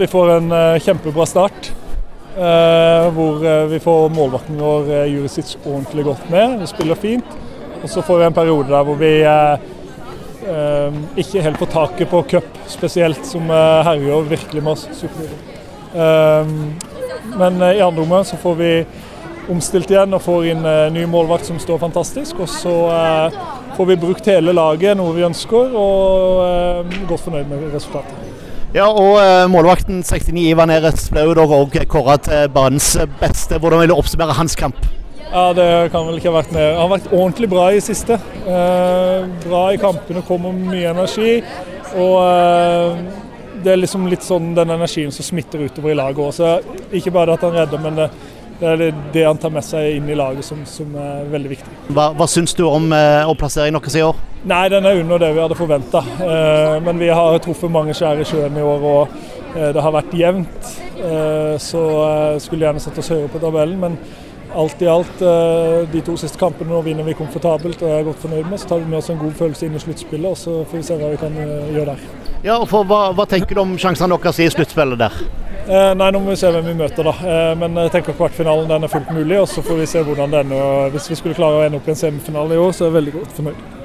vi får en uh, kjempebra start. Uh, hvor uh, vi får målvakten vår Jurisic ordentlig godt med. Vi spiller fint. Og så får vi en periode der hvor vi ikke helt får taket på cup spesielt, som herjer virkelig med oss. men i andre omgang så får vi omstilt igjen og får inn ny målvakt som står fantastisk. Og så får vi brukt hele laget, noe vi ønsker, og godt fornøyd med resultatet. Ja, og uh, Målvakten 69 Ivan Eretz ble jo da òg kåra til banens beste. Hvordan vil du oppsummere hans kamp? Ja, Det kan vel ikke ha vært mer. Han har vært ordentlig bra i siste. Eh, bra i kampene, kommer mye energi. Og eh, det er liksom litt sånn den energien som smitter utover i laget òg. Ikke bare at han redder, men det, det er det han tar med seg inn i laget som, som er veldig viktig. Hva, hva syns du om eh, plasseringen deres i år? Nei, Den er under det vi hadde forventa. Eh, men vi har truffet mange skjær i sjøen i år, og eh, det har vært jevnt. Eh, så skulle gjerne sett oss høyere på tabellen. men alt i alt, eh, de to siste kampene nå vinner vi komfortabelt og er godt fornøyd med. Så tar vi med oss en god følelse inn i sluttspillet, og så får vi se hva vi kan gjøre der. Ja, for hva, hva tenker du om sjansene deres i sluttspillet der? Eh, nei, Nå må vi se hvem vi møter, da. Eh, men jeg tenker kvartfinalen den er fullt mulig. og Så får vi se hvordan den ender. Hvis vi skulle klare å ende opp i en semifinale i år, så er jeg veldig godt fornøyd.